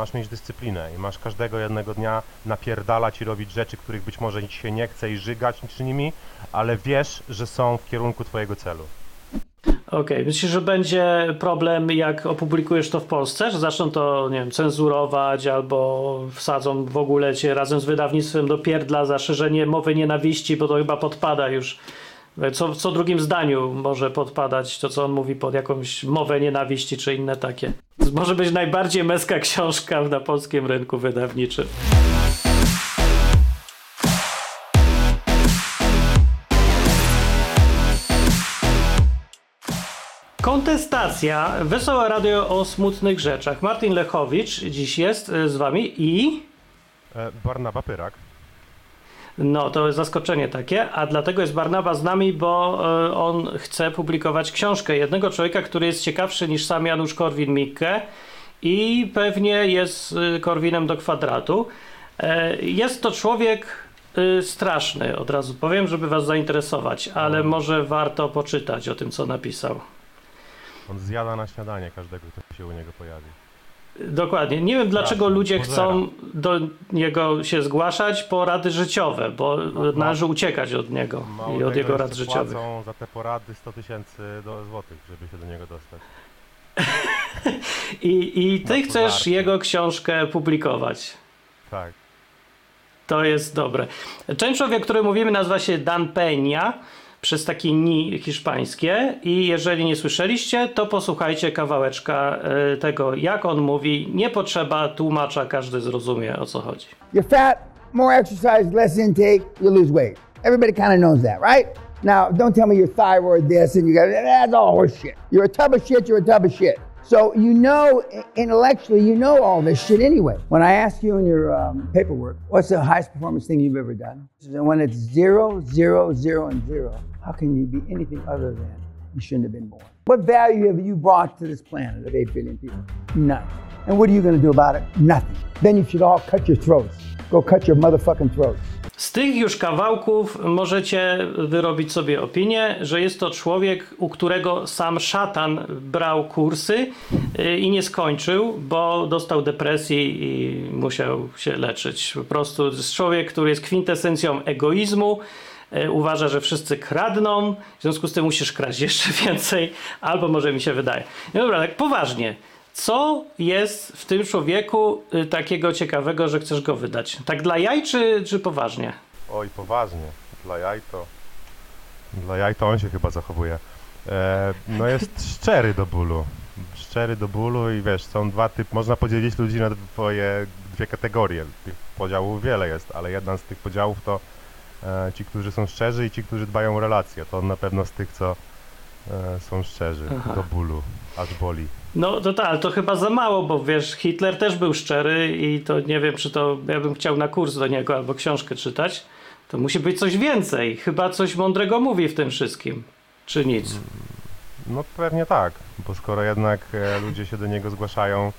masz mieć dyscyplinę i masz każdego jednego dnia napierdalać i robić rzeczy, których być może ci się nie chce i żygać czy nimi, ale wiesz, że są w kierunku twojego celu. Okej, myślisz, że będzie problem, jak opublikujesz to w Polsce, że zaczną to, nie wiem, cenzurować albo wsadzą w ogóle cię razem z wydawnictwem do pierdla za szerzenie mowy nienawiści, bo to chyba podpada już. Co, co drugim zdaniu może podpadać to, co on mówi pod jakąś mowę nienawiści czy inne takie. Może być najbardziej męska książka na polskim rynku wydawniczym. Kontestacja, wesołe radio o smutnych rzeczach. Martin Lechowicz dziś jest e, z wami i... E, Barnaba Pyrak. No, to jest zaskoczenie takie, a dlatego jest Barnaba z nami, bo e, on chce publikować książkę jednego człowieka, który jest ciekawszy niż sam Janusz Korwin-Mikke i pewnie jest e, Korwinem do kwadratu. E, Jest to człowiek straszny, od razu powiem, żeby was zainteresować, ale może warto poczytać o tym, co napisał. On zjada na śniadanie każdego, kto się u niego pojawi. Dokładnie. Nie wiem, dlaczego Straszne. ludzie chcą do niego się zgłaszać po rady życiowe, bo należy uciekać od niego Mało i od jego rad życiowych. płacą za te porady 100 tysięcy złotych, żeby się do niego dostać. I, i ty chcesz jego książkę publikować. Tak. To jest dobre. Ten człowiek, o którym mówimy, nazywa się Dan Peña przez takie ni hiszpańskie i jeżeli nie słyszeliście, to posłuchajcie kawałeczka e, tego, jak on mówi. Nie potrzeba tłumacza, każdy zrozumie o co chodzi. You're fat, more exercise, less intake, you lose weight. Everybody kind of knows that, right? Now, don't tell me your thyroid this and you got that's all horse shit. You're a tub of shit, you're a tub of shit. So you know intellectually, you know all this shit anyway. When I ask you in your um, paperwork, what's the highest performance thing you've ever done? When it's zero, zero, zero, and zero, how can you be anything other than you shouldn't have been born? What value have you brought to this planet of 8 billion people? None. And what are you going to do about it? Nothing. Then you should all cut your throats. Go cut your motherfucking throats. Z tych już kawałków możecie wyrobić sobie opinię, że jest to człowiek, u którego sam szatan brał kursy y, i nie skończył, bo dostał depresji i musiał się leczyć. Po prostu jest człowiek, który jest kwintesencją egoizmu. Y, Uważa, że wszyscy kradną, w związku z tym musisz kraść jeszcze więcej, albo może mi się wydaje. No dobra, tak poważnie. Co jest w tym człowieku y, takiego ciekawego, że chcesz go wydać? Tak dla jaj, czy, czy poważnie? Oj, poważnie. Dla jaj to... Dla jaj to on się chyba zachowuje. E, no jest szczery do bólu. Szczery do bólu i wiesz, są dwa typy, można podzielić ludzi na dwoje, dwie kategorie. Tych podziałów wiele jest, ale jedna z tych podziałów to e, ci, którzy są szczerzy i ci, którzy dbają o relacje. To on na pewno z tych, co e, są szczerzy Aha. do bólu, aż boli. No to tak, ale to chyba za mało, bo wiesz, Hitler też był szczery i to nie wiem, czy to ja bym chciał na kurs do niego albo książkę czytać. To musi być coś więcej. Chyba coś mądrego mówi w tym wszystkim. Czy nic? No pewnie tak, bo skoro jednak e, ludzie się do niego zgłaszają,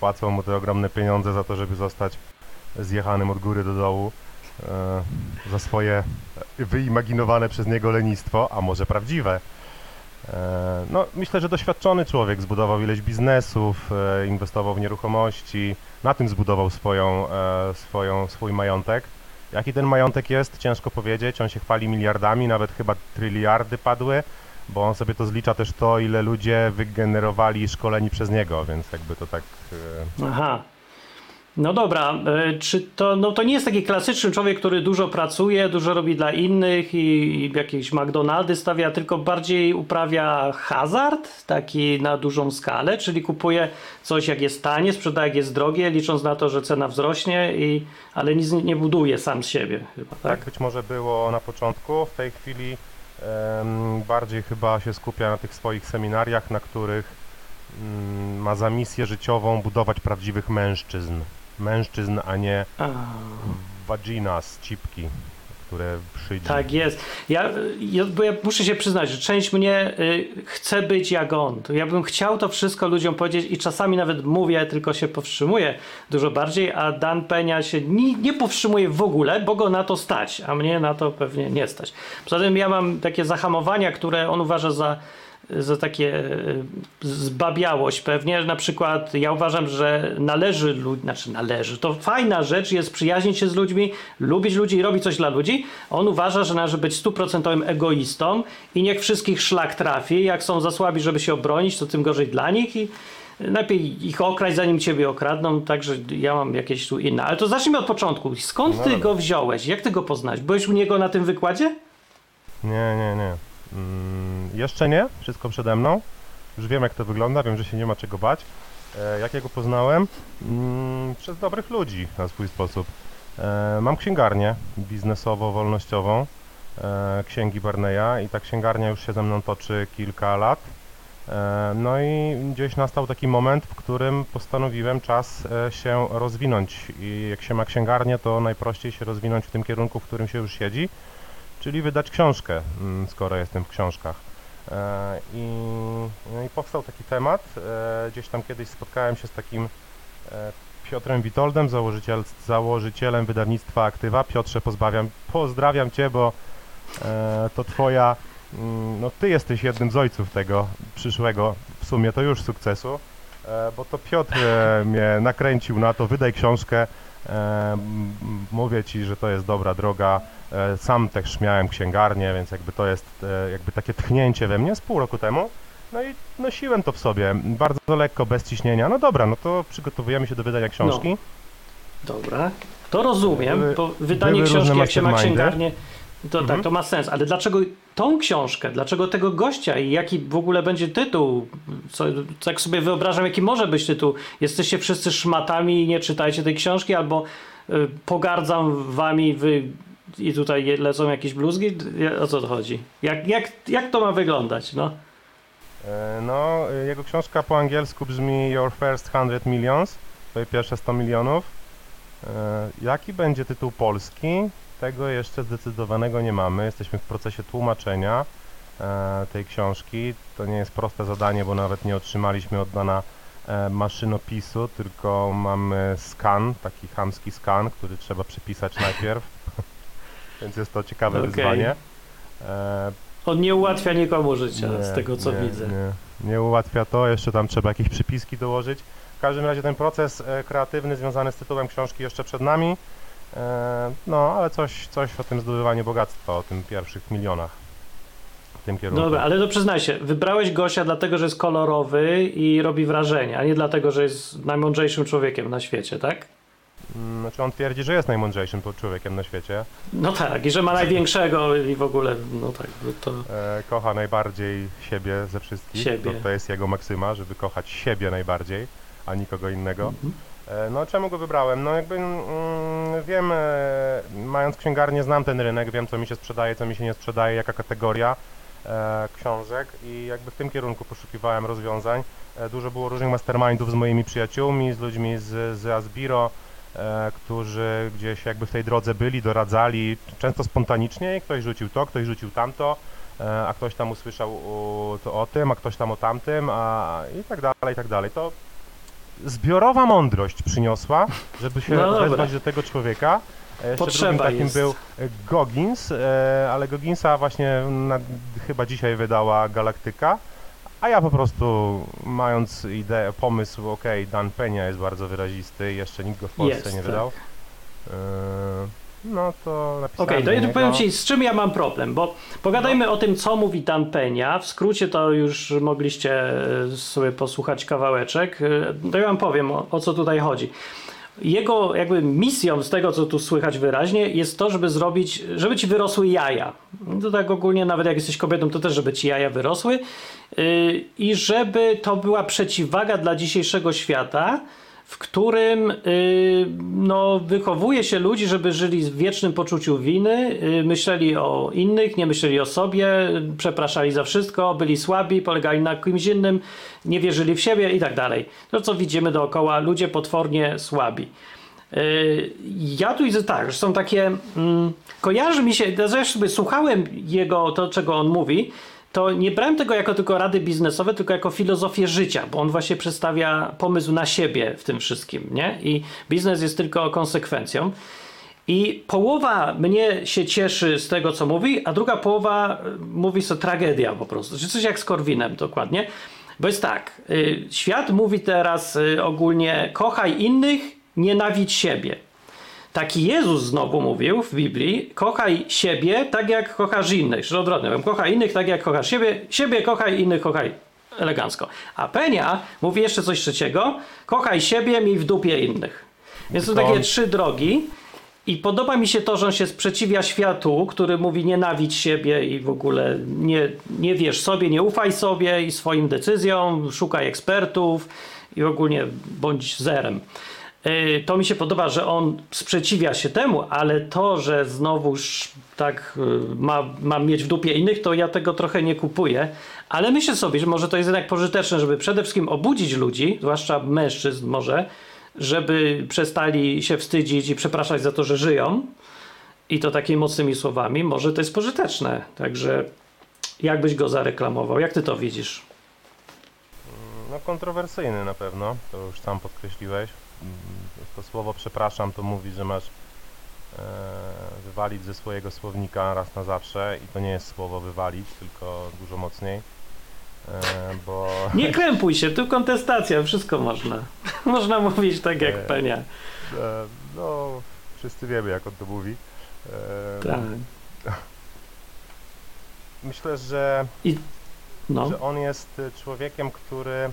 płacą mu te ogromne pieniądze za to, żeby zostać zjechanym od góry do dołu e, za swoje e, wyimaginowane przez niego lenistwo, a może prawdziwe. E, no myślę, że doświadczony człowiek zbudował ileś biznesów, e, inwestował w nieruchomości, na tym zbudował swoją, e, swoją, swój majątek. Jaki ten majątek jest, ciężko powiedzieć. On się chwali miliardami, nawet chyba tryliardy padły bo on sobie to zlicza też to, ile ludzie wygenerowali szkoleni przez niego, więc jakby to tak... e, Aha. No dobra, e, czy to, no to nie jest taki klasyczny człowiek, który dużo pracuje, dużo robi dla innych i, i jakieś McDonaldy stawia, tylko bardziej uprawia hazard, taki na dużą skalę, czyli kupuje coś jak jest tanie, sprzedaje jak jest drogie, licząc na to, że cena wzrośnie, i, ale nic nie buduje sam z siebie chyba, Tak tak? być może było na początku, w tej chwili em, bardziej chyba się skupia na tych swoich seminariach, na których mm, ma za misję życiową budować prawdziwych mężczyzn. Mężczyzn, a nie A. vaginas, cipki, które szydzi. Tak jest. Ja, ja, bo ja muszę się przyznać, że część mnie y, chce być jak on. Ja bym chciał to wszystko ludziom powiedzieć i czasami nawet mówię, tylko się powstrzymuję dużo bardziej, a Dan Penia się nie, nie powstrzymuje w ogóle, bo go na to stać, a mnie na to pewnie nie stać. Poza tym ja mam takie zahamowania, które on uważa za za takie e, zbabiałość pewnie. Na przykład ja uważam, że należy, znaczy należy, to fajna rzecz jest przyjaźnić się z ludźmi, lubić ludzi i robić coś dla ludzi. On uważa, że należy być stuprocentowym egoistą i niech wszystkich szlak trafi. Jak są za słabi, żeby się obronić, to tym gorzej dla nich i lepiej ich okraść, zanim ciebie okradną, także ja mam jakieś tu inne. Ale to zacznijmy od początku. Skąd No ty go wziąłeś? Jak ty go poznałeś? Byłeś u niego na tym wykładzie? Nie, nie, nie. Mm, jeszcze nie, wszystko przede mną. Już wiem jak to wygląda, wiem, że się nie ma czego bać. E, jak ja go poznałem? Mm, przez dobrych ludzi na swój sposób. E, mam księgarnię biznesowo-wolnościową, e, księgi Barneya i ta księgarnia już się ze mną toczy kilka lat. No i gdzieś nastał taki moment, w którym postanowiłem czas się rozwinąć i jak się ma księgarnię, to najprościej się rozwinąć w tym kierunku, w którym się już siedzi czyli wydać książkę, mm, skoro jestem w książkach. E, I, no i powstał taki temat. E, gdzieś tam kiedyś spotkałem się z takim e, Piotrem Witoldem, założyciel, założycielem wydawnictwa Aktywa. Piotrze, pozbawiam, pozdrawiam Cię, bo to Twoja, mm, no Ty jesteś jednym z ojców tego przyszłego, w sumie to już sukcesu, bo to Piotr mnie nakręcił na to, wydaj książkę, mówię Ci, że to jest dobra droga, E, Sam też miałem księgarnię, więc jakby to jest e, jakby takie tchnięcie we mnie z pół roku temu. No i nosiłem to w sobie, bardzo lekko, bez ciśnienia. No dobra, no to przygotowujemy się do wydania książki. Dobra, to rozumiem, bo wydanie były książki, jak się ma księgarnię, to Mhm. tak, to ma sens. Ale dlaczego tą książkę? Dlaczego tego gościa? I jaki w ogóle będzie tytuł? Co, tak sobie wyobrażam, jaki może być tytuł. Jesteście wszyscy szmatami i nie czytajcie tej książki, albo y, pogardzam wami, wy i tutaj lecą jakieś bluzgi? O co to chodzi? Jak, jak, jak to ma wyglądać? No. E, No, jego książka po angielsku brzmi Your First 100 Millions, twoje pierwsze 100 milionów. E, Jaki będzie tytuł polski? Tego jeszcze zdecydowanego nie mamy. Jesteśmy w procesie tłumaczenia e, tej książki. To nie jest proste zadanie, bo nawet nie otrzymaliśmy od pana e, maszynopisu, tylko mamy skan, taki chamski skan, który trzeba przepisać najpierw. Więc jest to ciekawe Okej. wyzwanie. E, On nie ułatwia nikomu życia, nie, z tego co nie, widzę. Nie, nie ułatwia to, jeszcze tam trzeba jakieś przypiski dołożyć. W każdym razie ten proces kreatywny związany z tytułem książki jeszcze przed nami. E, no, ale coś, coś o tym zdobywaniu bogactwa, o tym pierwszych milionach w tym kierunku. Dobra, ale to przyznaj się, wybrałeś gościa dlatego, że jest kolorowy i robi wrażenie, a nie dlatego, że jest najmądrzejszym człowiekiem na świecie, tak? Mm, Znaczy on twierdzi, że jest najmądrzejszym człowiekiem na świecie. No tak, i że ma największego i w ogóle, no tak, no to E, kocha najbardziej siebie ze wszystkich. Siebie. To, to jest jego maksyma, żeby kochać siebie najbardziej, a nikogo innego. Mhm. E, No czemu go wybrałem? No jakby mm, wiem, e, mając księgarnię znam ten rynek, wiem co mi się sprzedaje, co mi się nie sprzedaje, jaka kategoria e, książek i jakby w tym kierunku poszukiwałem rozwiązań. Dużo było różnych mastermindów z moimi przyjaciółmi, z ludźmi z, z Asbiro, którzy gdzieś jakby w tej drodze byli, doradzali, często spontanicznie ktoś rzucił to, ktoś rzucił tamto, a ktoś tam usłyszał o, to o tym, a ktoś tam o tamtym, a i tak dalej, i tak dalej. To zbiorowa mądrość przyniosła, żeby się No wezwać do tego człowieka. E, Jeszcze Potrzeba takim jest. był e, Goggins, e, ale Gogginsa właśnie na, chyba dzisiaj wydała Galaktyka, a ja po prostu mając ideę, pomysł, okej, Dan Penia jest bardzo wyrazisty, jeszcze nikt go w Polsce Jest, nie tak. wydał. No to napisałem Okej, to do ja powiem Ci, z czym ja mam problem, bo pogadajmy o tym, co mówi Dan Penia. W skrócie to już mogliście e, sobie posłuchać kawałeczek. E, To ja Wam powiem, o, o co tutaj chodzi. Jego jakby misją z tego, co tu słychać wyraźnie, jest to, żeby zrobić, żeby Ci wyrosły jaja. To tak ogólnie, nawet jak jesteś kobietą, to też, żeby Ci jaja wyrosły. Yy, I żeby to była przeciwwaga dla dzisiejszego świata, w którym yy, no, wychowuje się ludzi, żeby żyli w wiecznym poczuciu winy, yy, myśleli o innych, nie myśleli o sobie, przepraszali za wszystko, byli słabi, polegali na kimś innym, nie wierzyli w siebie i tak dalej. To, co widzimy dookoła, ludzie potwornie słabi. Yy, Ja tu widzę tak, że są takie. Mm, kojarzy mi się, sobie słuchałem jego, to czego on mówi, to nie brałem tego jako tylko rady biznesowe, tylko jako filozofię życia, bo on właśnie przedstawia pomysł na siebie w tym wszystkim, nie? I biznes jest tylko konsekwencją. I połowa mnie się cieszy z tego, co mówi, a druga połowa y, mówi sobie tragedia po prostu. Czy coś jak z Korwinem dokładnie. Bo jest tak, y, świat mówi teraz y, ogólnie kochaj innych, nienawidź siebie. Taki Jezus znowu mówił w Biblii, kochaj siebie tak jak kochasz innych. Że odwrotnie, kochaj innych tak jak kochasz siebie, siebie kochaj, innych kochaj. Elegancko. A Penia mówi jeszcze coś trzeciego, kochaj siebie, miej w dupie innych. Więc są Tylko- takie trzy drogi. I podoba mi się to, że on się sprzeciwia światu, który mówi nienawidź siebie i w ogóle nie, nie wierz sobie, nie ufaj sobie i swoim decyzjom, szukaj ekspertów i ogólnie bądź zerem. Yy, To mi się podoba, że on sprzeciwia się temu, ale to, że znowuż tak yy, ma, ma mieć w dupie innych, to ja tego trochę nie kupuję. Ale myślę sobie, że może to jest jednak pożyteczne, żeby przede wszystkim obudzić ludzi, zwłaszcza mężczyzn może, żeby przestali się wstydzić i przepraszać za to, że żyją. I to takimi mocnymi słowami. Może to jest pożyteczne. Także jak byś go zareklamował? Jak ty to widzisz? No kontrowersyjny na pewno, to już sam podkreśliłeś. Mm, To słowo przepraszam to mówi, że masz e, wywalić ze swojego słownika raz na zawsze i to nie jest słowo wywalić, tylko dużo mocniej. E, bo Nie krępuj się, tu kontestacja, wszystko można. można mówić tak jak E, Penia. no wszyscy wiemy jak on to mówi. Tak. Myślę, że No. że on jest człowiekiem, który.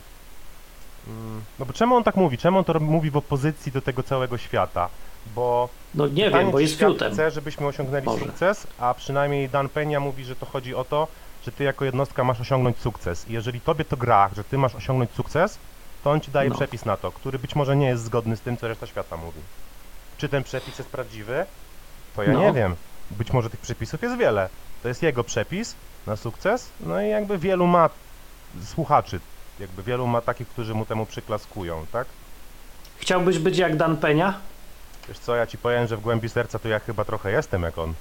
No bo czemu on tak mówi? Czemu on to mówi w opozycji do tego całego świata? Bo No nie wiem, bo jest fiutem. chce, żebyśmy osiągnęli Może. sukces, a przynajmniej Dan Peña mówi, że to chodzi o to, że ty jako jednostka masz osiągnąć sukces. I jeżeli tobie to gra, że ty masz osiągnąć sukces, to on ci daje No. przepis na to, który być może nie jest zgodny z tym, co reszta świata mówi. Czy ten przepis jest prawdziwy? To ja No. nie wiem. Być może tych przepisów jest wiele. To jest jego przepis na sukces, no i jakby wielu ma słuchaczy, jakby wielu ma takich, którzy mu temu przyklaskują, tak? Chciałbyś być jak Dan Penia? Wiesz co, ja ci powiem, że w głębi serca to ja chyba trochę jestem jak on.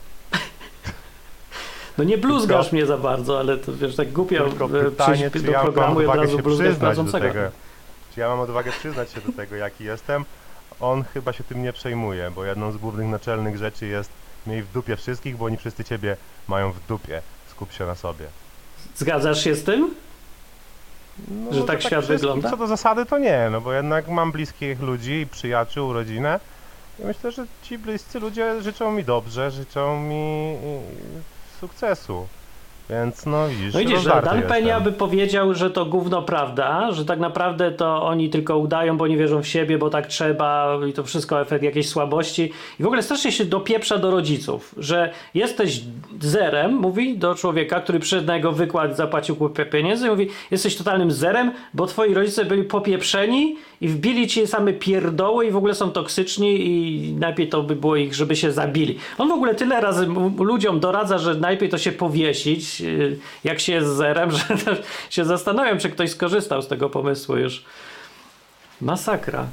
No nie bluzgasz Tylko- mnie za bardzo, ale to wiesz, tak głupio e, pytanie, czy do ja programu i od razu do prowadzącego. tego. Czy ja mam odwagę przyznać się do tego, jaki jestem? On chyba się tym nie przejmuje, bo jedną z głównych naczelnych rzeczy jest miej w dupie wszystkich, bo oni wszyscy ciebie mają w dupie. Skup się na sobie. Zgadzasz się z tym? No, Że tak świat wszystkim wygląda? Co do zasady to nie, no bo jednak mam bliskich ludzi, przyjaciół, rodzinę i myślę, że ci bliscy ludzie życzą mi dobrze, życzą mi y, sukcesu. Więc no widzisz, No widzisz, Dan. Penia by powiedział, że to gówno prawda, że tak naprawdę to oni tylko udają, bo nie wierzą w siebie, bo tak trzeba i to wszystko efekt jakiejś słabości. I w ogóle strasznie się dopieprza do rodziców, że jesteś zerem, mówi do człowieka, który przyszedł na jego wykład, zapłacił kupę pieniędzy, mówi, jesteś totalnym zerem, bo twoi rodzice byli popieprzeni i wbili ci same pierdoły i w ogóle są toksyczni i najpierw to by było ich, żeby się zabili. On w ogóle tyle razy ludziom doradza, że najpierw to się powiesić, yy, jak się jest zerem, że się zastanawiam, czy ktoś skorzystał z tego pomysłu już. Masakra.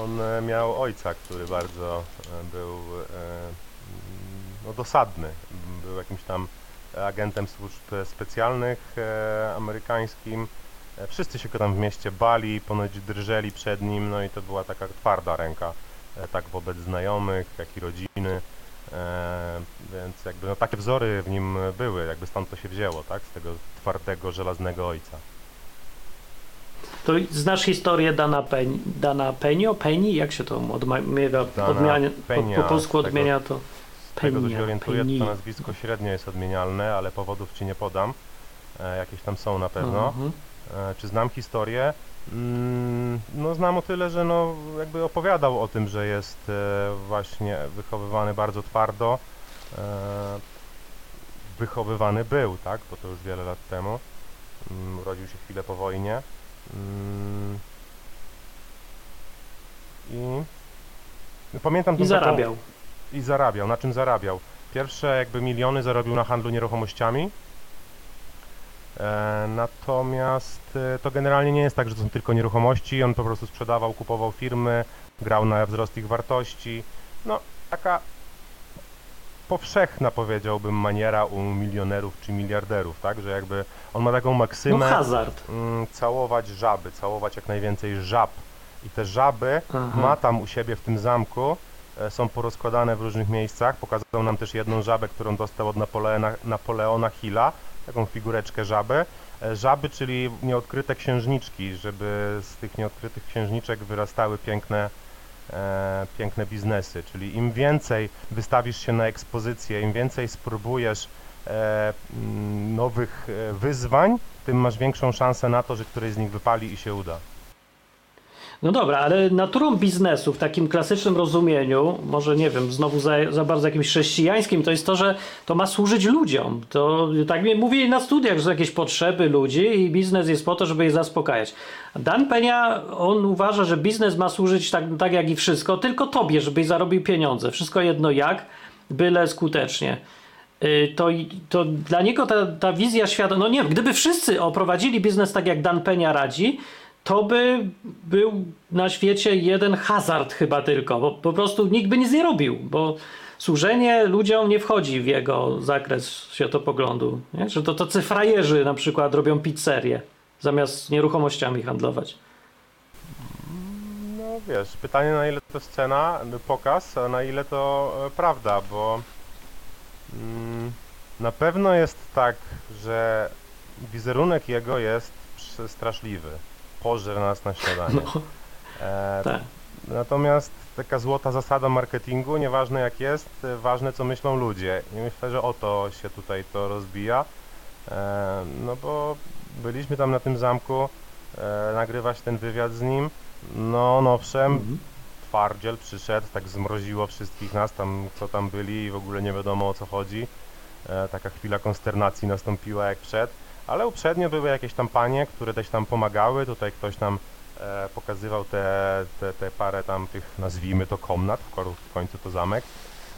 On e, miał ojca, który bardzo e, był e, no, dosadny. Był jakimś tam agentem służb specjalnych amerykańskim. Wszyscy się go tam w mieście bali, ponoć drżeli przed nim, no i to była taka twarda ręka, e, tak wobec znajomych, jak i rodziny. E, więc jakby no, takie wzory w nim były, jakby stąd to się wzięło, tak? Z tego twardego, żelaznego ojca. To znasz historię Dana, Pen, Dana Penio? Penny? Jak się to? Dana odmiania, po, Peña, po polsku tego- odmienia to Z tego co się orientuję, Penny. to nazwisko średnio jest odmienialne, ale powodów ci nie podam. E, jakieś tam są na pewno. Mhm. E, czy znam historię? Mm, no znam o tyle, że no jakby opowiadał o tym, że jest e, właśnie wychowywany bardzo twardo. E, wychowywany był, tak? Bo to już wiele lat temu. Mm, urodził się chwilę po wojnie. Mm, I pamiętam I tą taką- zarabiał. i zarabiał. Na czym zarabiał? Pierwsze jakby miliony zarobił na handlu nieruchomościami. E, natomiast e, to generalnie nie jest tak, że to są tylko nieruchomości. On po prostu sprzedawał, kupował firmy, grał na wzrost ich wartości. No, taka powszechna powiedziałbym maniera u milionerów czy miliarderów, tak? Że jakby on ma taką No maksymę hazard. mm, całować żaby, całować jak najwięcej żab. I te żaby Aha. ma tam u siebie w tym zamku e, są porozkładane w różnych miejscach. Pokazał nam też jedną żabę, którą dostał od Napoleona, Napoleona Hilla, taką figureczkę żaby. E, Żaby, czyli nieodkryte księżniczki, żeby z tych nieodkrytych księżniczek wyrastały piękne, e, piękne biznesy. Czyli im więcej wystawisz się na ekspozycję, im więcej spróbujesz e, nowych e, wyzwań, tym masz większą szansę na to, że któreś z nich wypali i się uda. No dobra, ale naturą biznesu w takim klasycznym rozumieniu, może nie wiem, znowu za, za bardzo jakimś chrześcijańskim, to jest to, że to ma służyć ludziom. To tak mi mówili na studiach, że są jakieś potrzeby ludzi i biznes jest po to, żeby je zaspokajać. Dan Penia, on uważa, że biznes ma służyć tak, tak jak i wszystko, tylko tobie, żebyś zarobił pieniądze. Wszystko jedno jak, byle skutecznie. Y, To, to dla niego ta, ta wizja świata, no nie gdyby wszyscy oprowadzili biznes tak jak Dan Penia radzi, to by był na świecie jeden hazard chyba tylko, bo po prostu nikt by nic nie robił, bo służenie ludziom nie wchodzi w jego zakres światopoglądu. Nie? Że to tacy na przykład robią pizzerię zamiast nieruchomościami handlować. No wiesz, pytanie na ile to scena, pokaz, a na ile to e, prawda, bo mm, na pewno jest tak, że wizerunek jego jest straszliwy. Pożer nas na śniadanie. No, E, tak. Natomiast taka złota zasada marketingu, nieważne jak jest, e, ważne co myślą ludzie. I myślę, że o to się tutaj to rozbija. E, no bo byliśmy tam na tym zamku, e, nagrywać ten wywiad z nim. No, no owszem, Mhm. twardziel przyszedł, tak zmroziło wszystkich nas tam, co tam byli i w ogóle nie wiadomo o co chodzi. E, taka chwila konsternacji nastąpiła jak wszedł, ale uprzednio były jakieś tam panie, które też tam pomagały, tutaj ktoś nam e, pokazywał te, te, te parę tam tych, nazwijmy to komnat, w końcu, to zamek.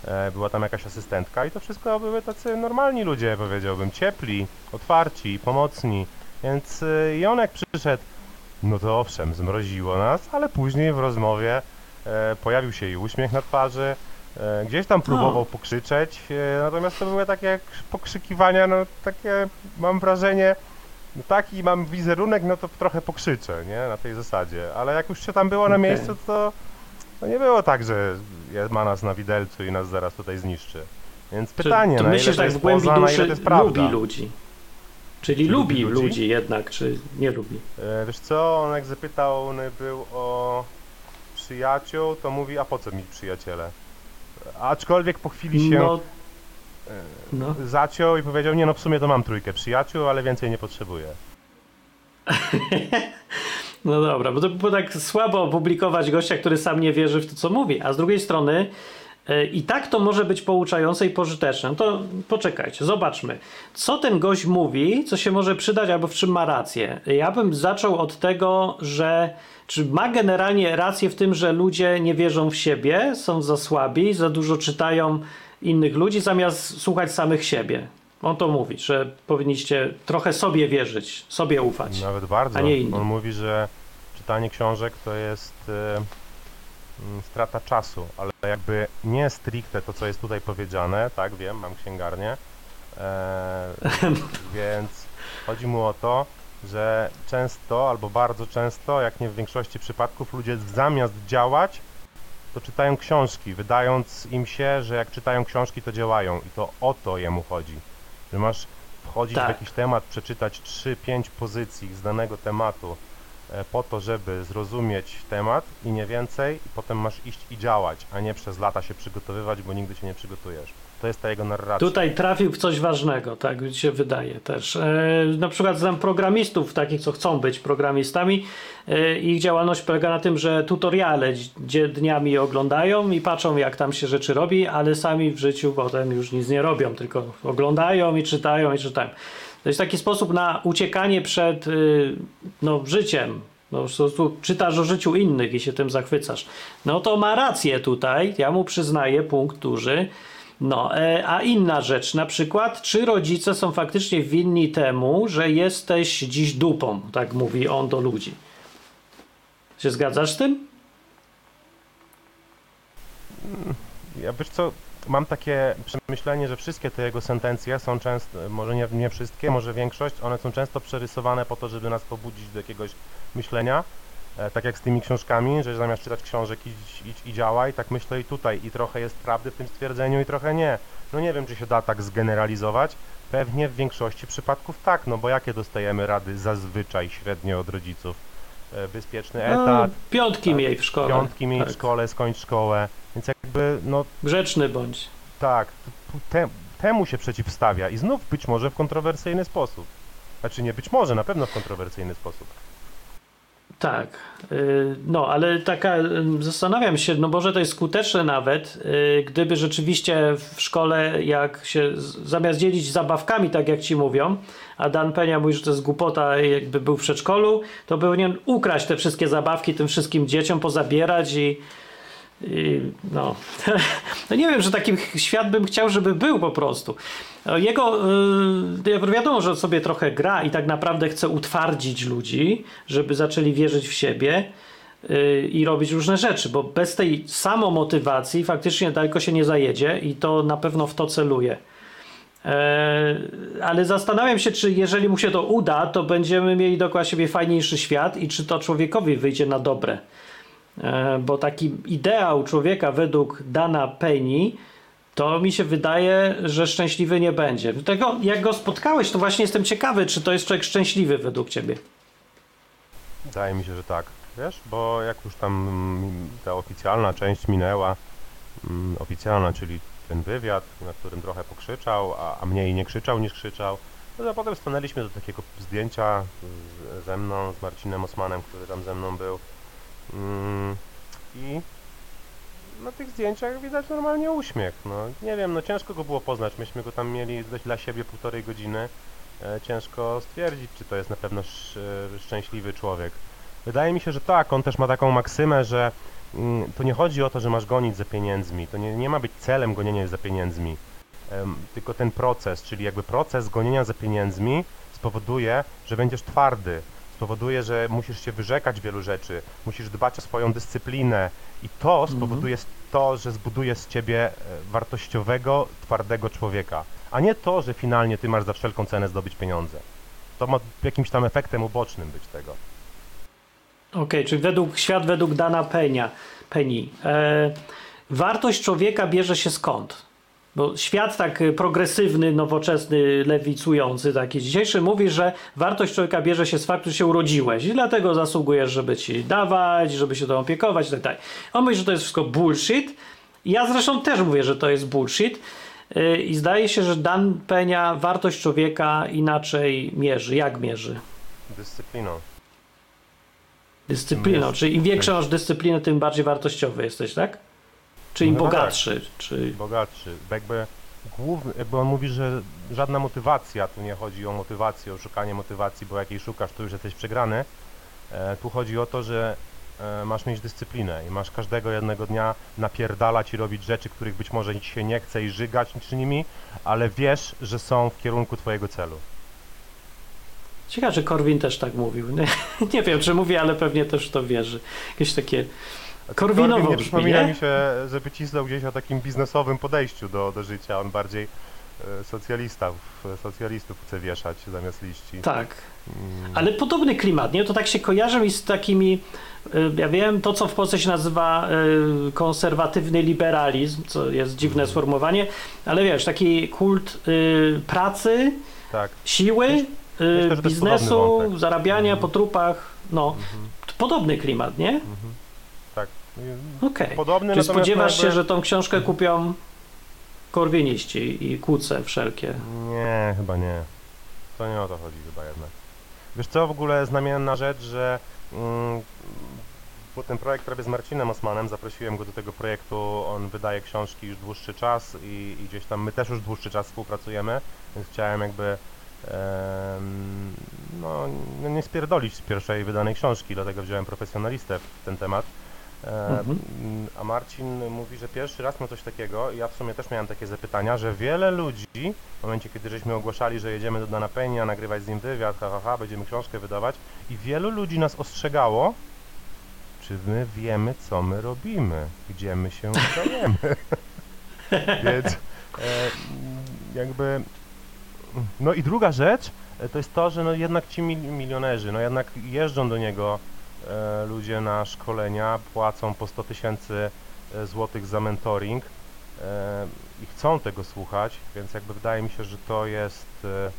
E, była tam jakaś asystentka i to wszystko były tacy normalni ludzie, powiedziałbym, ciepli, otwarci, pomocni, więc e, i on jak przyszedł, no to owszem, zmroziło nas, ale później w rozmowie e, pojawił się i uśmiech na twarzy, e, gdzieś tam próbował pokrzyczeć, e, natomiast to były takie pokrzykiwania, no takie mam wrażenie, no taki mam wizerunek, no to trochę pokrzyczę, nie, na tej zasadzie, ale jak już się tam było na Okej. miejscu, to, to nie było tak, że je- ma nas na widelcu i nas zaraz tutaj zniszczy. Więc pytanie, Czy, na ty ile to tak jest w głębi poza, na duszy ile to jest prawda. lubi ludzi. Czyli Czy lubi lubi ludzi? ludzi jednak, czy nie lubi. E, Wiesz co, on jak zapytał on był o przyjaciół, to mówi, a po co mi przyjaciele? Aczkolwiek po chwili się No, no. zaciął i powiedział, nie no w sumie to mam trójkę przyjaciół, ale więcej nie potrzebuję. No dobra, bo to było tak słabo opublikować gościa, który sam nie wierzy w to, co mówi. A z drugiej strony e, i tak to może być pouczające i pożyteczne. No to poczekajcie, zobaczmy. Co ten gość mówi, co się może przydać albo w czym ma rację. Ja bym zaczął od tego, że czy ma generalnie rację w tym, że ludzie nie wierzą w siebie, są za słabi, za dużo czytają innych ludzi, zamiast słuchać samych siebie. On to mówi, że powinniście trochę sobie wierzyć, sobie ufać. Nawet bardzo. A nie inni. On mówi, że czytanie książek to jest strata czasu, ale jakby nie stricte to, co jest tutaj powiedziane, tak wiem, mam księgarnię, e, więc chodzi mu o to, że często albo bardzo często, jak nie w większości przypadków, ludzie zamiast działać, to czytają książki, wydając im się, że jak czytają książki, to działają i to o to jemu chodzi. Że masz wchodzić w Tak. jakiś temat, przeczytać 3-5 pozycji z danego tematu e, po to, żeby zrozumieć temat i nie więcej, i potem masz iść i działać, a nie przez lata się przygotowywać, bo nigdy się nie przygotujesz. To jest ta jego narracja. Tutaj trafił w coś ważnego, tak mi się wydaje też. E, na przykład znam programistów, takich co chcą być programistami. E, ich działalność polega na tym, że tutoriale gdzie dniami oglądają i patrzą jak tam się rzeczy robi, ale sami w życiu potem już nic nie robią, tylko oglądają i czytają i czytają. To jest taki sposób na uciekanie przed y, no, życiem. No, prostu czytasz o życiu innych i się tym zachwycasz. No to ma rację tutaj, ja mu przyznaję punkt duży. No, e, a inna rzecz, na przykład, czy rodzice są faktycznie winni temu, że jesteś dziś dupą, tak mówi on do ludzi. Się zgadzasz z tym? Ja wiesz co, mam takie przemyślenie, że wszystkie te jego sentencje są często, może nie, nie wszystkie, może większość, one są często przerysowane po to, żeby nas pobudzić do jakiegoś myślenia. E, tak jak z tymi książkami, że zamiast czytać książek idź, idź i działaj, tak myślę i tutaj. I trochę jest prawdy w tym stwierdzeniu i trochę nie. No nie wiem, czy się da tak zgeneralizować. Pewnie w większości przypadków tak, no bo jakie dostajemy rady zazwyczaj średnio od rodziców? E, Bezpieczny No, etat, piątki tak. miej w szkole. piątki miej w Tak. szkole, skończ szkołę. Więc jakby, no Grzeczny bądź. tak, te, temu się przeciwstawia i znów być może w kontrowersyjny sposób. Znaczy nie być może, na pewno w kontrowersyjny sposób. Tak, y, no ale taka, zastanawiam się, no może to jest skuteczne nawet, y, gdyby rzeczywiście w szkole, jak się zamiast dzielić zabawkami, tak jak ci mówią, a Dan Penia mówi, że to jest głupota, jakby był w przedszkolu, to powinien ukraść te wszystkie zabawki tym wszystkim dzieciom, pozabierać i, i no. no nie wiem, że taki świat bym chciał, żeby był po prostu. Jego, yy, wiadomo, że sobie trochę gra i tak naprawdę chce utwardzić ludzi, żeby zaczęli wierzyć w siebie yy, i robić różne rzeczy, bo bez tej samomotywacji faktycznie daleko się nie zajedzie i to na pewno w to celuje. E, ale zastanawiam się, czy jeżeli mu się to uda, to będziemy mieli dookoła siebie fajniejszy świat i czy to człowiekowi wyjdzie na dobre. E, bo taki ideał człowieka według Dana Penny, to mi się wydaje, że szczęśliwy nie będzie. Tego, jak go spotkałeś, to właśnie jestem ciekawy, czy to jest człowiek szczęśliwy według ciebie. Wydaje mi się, że tak. Wiesz, bo jak już tam mm, ta oficjalna część minęła, mm, oficjalna, czyli ten wywiad, na którym trochę pokrzyczał, a, a mniej nie krzyczał niż krzyczał, no to potem stanęliśmy do takiego zdjęcia ze mną, z Marcinem Osmanem, który tam ze mną był. Mm, I na tych zdjęciach widać normalnie uśmiech. No, nie wiem, no ciężko go było poznać. Myśmy go tam mieli dla- dla siebie półtorej godziny. E, ciężko stwierdzić, czy to jest na pewno e, szczęśliwy człowiek. Wydaje mi się, że tak. On też ma taką maksymę, że mm, to nie chodzi o to, że masz gonić za pieniędzmi. To nie, nie ma być celem gonienia za pieniędzmi. Tylko ten proces, czyli jakby proces gonienia za pieniędzmi spowoduje, że będziesz twardy. Spowoduje, że musisz się wyrzekać wielu rzeczy, musisz dbać o swoją dyscyplinę i to spowoduje to, że zbuduje z ciebie e, wartościowego, twardego człowieka, a nie to, że finalnie ty masz za wszelką cenę zdobyć pieniądze. To ma jakimś tam efektem ubocznym być tego. Okej, czyli według, świat według Dana Penia, Penny. E, wartość człowieka bierze się skąd? Bo świat tak y, progresywny, nowoczesny, lewicujący, taki dzisiejszy, mówi, że wartość człowieka bierze się z faktu, że się urodziłeś i dlatego zasługujesz, żeby ci dawać, żeby się to opiekować i tak. On mówi, że to jest wszystko bullshit. Ja zresztą też mówię, że to jest bullshit. Y, I zdaje się, że Dan Penia wartość człowieka inaczej mierzy. Jak mierzy? Dyscypliną. Dyscypliną, czyli im większą masz dyscyplinę, tym bardziej wartościowy jesteś, tak? Czy im No tak. bogatszy, czy... bogatszy. Bo jakby, główny, jakby on mówi, że żadna motywacja, tu nie chodzi o motywację, o szukanie motywacji, bo jak jej szukasz, to już jesteś przegrany. E, tu chodzi o to, że e, masz mieć dyscyplinę i masz każdego jednego dnia napierdalać i robić rzeczy, których być może ci się nie chce i żygać czy nimi, ale wiesz, że są w kierunku twojego celu. Ciekawe, że Korwin też tak mówił. Nie, nie wiem, czy mówi, ale pewnie też w to wierzy. Jakieś takie... Korwinowo Korwin nie przypomina nie? mi się, żeby cisnął gdzieś o takim biznesowym podejściu do, do życia. On bardziej e, socjalista, w- socjalistów chce wieszać zamiast liści. Tak. Mm, Ale podobny klimat, nie? To tak się kojarzy mi z takimi, y, ja wiem, to co w Polsce się nazywa y, konserwatywny liberalizm, co jest dziwne sformułowanie, ale wiesz, taki kult pracy, tak. siły, myślę, biznesu, zarabiania Mhm. po trupach, no. Mhm, Podobny klimat, nie? mhm. Okej. Podobny, Czy spodziewasz no się, jakby- że tą książkę kupią korwiniści i kłóce wszelkie? Nie, chyba nie. To nie o to chodzi chyba jednak. Wiesz co, w ogóle znamienna rzecz, że mm, bo ten projekt robię z Marcinem Osmanem, zaprosiłem go do tego projektu, on wydaje książki już dłuższy czas i, i gdzieś tam my też już dłuższy czas współpracujemy, więc chciałem jakby no nie spierdolić z pierwszej wydanej książki, dlatego wziąłem profesjonalistę w ten temat. E, Mhm. m, A Marcin mówi, że pierwszy raz ma coś takiego i ja w sumie też miałem takie zapytania, że wiele ludzi w momencie, kiedy żeśmy ogłaszali, że jedziemy do Dana Penia, nagrywać z nim wywiad, ha, ha, ha, będziemy książkę wydawać i wielu ludzi nas ostrzegało, czy my wiemy, co my robimy, gdzie my się udajemy. Więc e, jakby... No i druga rzecz, e, to jest to, że no jednak ci mil- milionerzy, no jednak jeżdżą do niego e, ludzie na szkolenia, płacą po 100 tysięcy e, złotych za mentoring e, i chcą tego słuchać, więc jakby wydaje mi się, że to jest, e,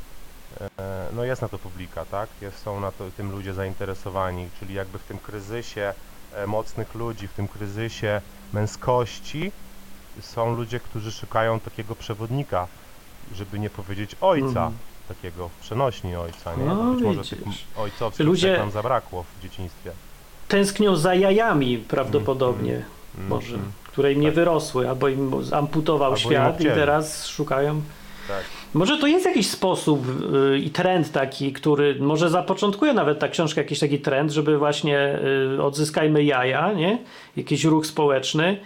e, no jest na to publika, tak? Jest, są na to tym ludzie zainteresowani, czyli jakby w tym kryzysie e, mocnych ludzi, w tym kryzysie męskości są ludzie, którzy szukają takiego przewodnika, żeby nie powiedzieć ojca, Mhm. Takiego w przenośni ojca, nie? No, Bo Być może tych widzisz. ojcowskich Ludzie- ludzie... nam zabrakło w dzieciństwie. Tęsknią za jajami prawdopodobnie, Mm, może, mm, które im nie Tak. wyrosły, albo im amputował Albo im świat i obcięli. teraz szukają Tak. Może to jest jakiś sposób y, i trend taki, który może zapoczątkuje nawet ta książka, jakiś taki trend, żeby właśnie y, odzyskajmy jaja, nie? Jakiś ruch społeczny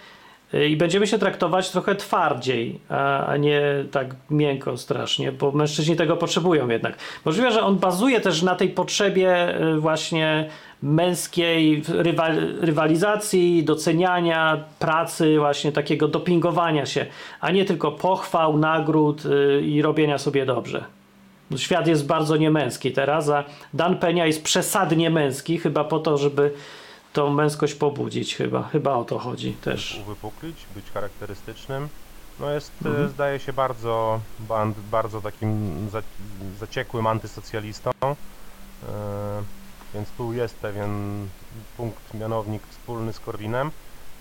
i będziemy się traktować trochę twardziej, a, nie tak miękko strasznie, bo mężczyźni tego potrzebują jednak. Możliwe, że on bazuje też na tej potrzebie y, właśnie męskiej rywal, rywalizacji, doceniania pracy, właśnie takiego dopingowania się, a nie tylko pochwał, nagród y, i robienia sobie dobrze. Świat jest bardzo niemęski teraz, a Dan Penia jest przesadnie męski, chyba po to, żeby tą męskość pobudzić, chyba. Chyba o to chodzi też. Uwypuklić, być charakterystycznym. No jest, e, Mhm. zdaje się, bardzo, bardzo takim za, zaciekłym antysocjalistą. E, więc tu jest pewien punkt, mianownik wspólny z Korwinem.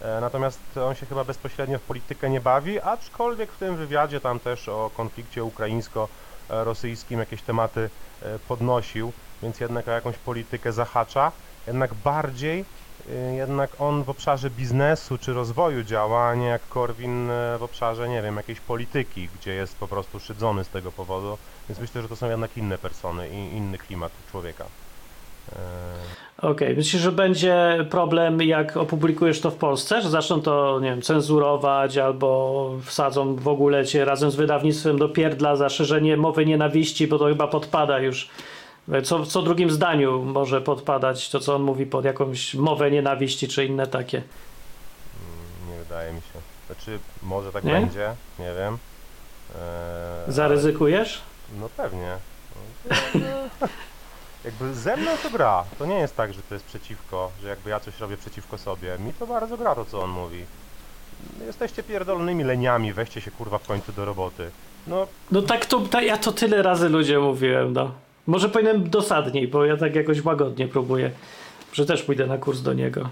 E, natomiast on się chyba bezpośrednio w politykę nie bawi, aczkolwiek w tym wywiadzie tam też o konflikcie ukraińsko-rosyjskim jakieś tematy podnosił, więc jednak o jakąś politykę zahacza. Jednak bardziej y, jednak on w obszarze biznesu czy rozwoju działa, a nie jak Korwin y, w obszarze, nie wiem, jakiejś polityki, gdzie jest po prostu szydzony z tego powodu. Więc myślę, że to są jednak inne persony i inny klimat człowieka. E, Okej, myślisz, że będzie problem, jak opublikujesz to w Polsce, że zaczną to, nie wiem, cenzurować albo wsadzą w ogóle cię razem z wydawnictwem do pierdla za szerzenie mowy nienawiści, bo to chyba podpada już. Co, co drugim zdaniu może podpadać to, co on mówi pod jakąś mowę nienawiści czy inne takie. nie wydaje mi się. Znaczy, może tak Nie? będzie, nie wiem. E, Zaryzykujesz? No pewnie. Jakby ze mną to gra. To nie jest tak, że to jest przeciwko, że jakby ja coś robię przeciwko sobie. Mi to bardzo gra to, co on mówi. Jesteście pierdolonymi leniami, weźcie się kurwa w końcu do roboty. No, No tak to, ja to tyle razy ludzie mówiłem, no. Może powinienem dosadniej, bo ja tak jakoś łagodnie próbuję. Że też pójdę na kurs do niego,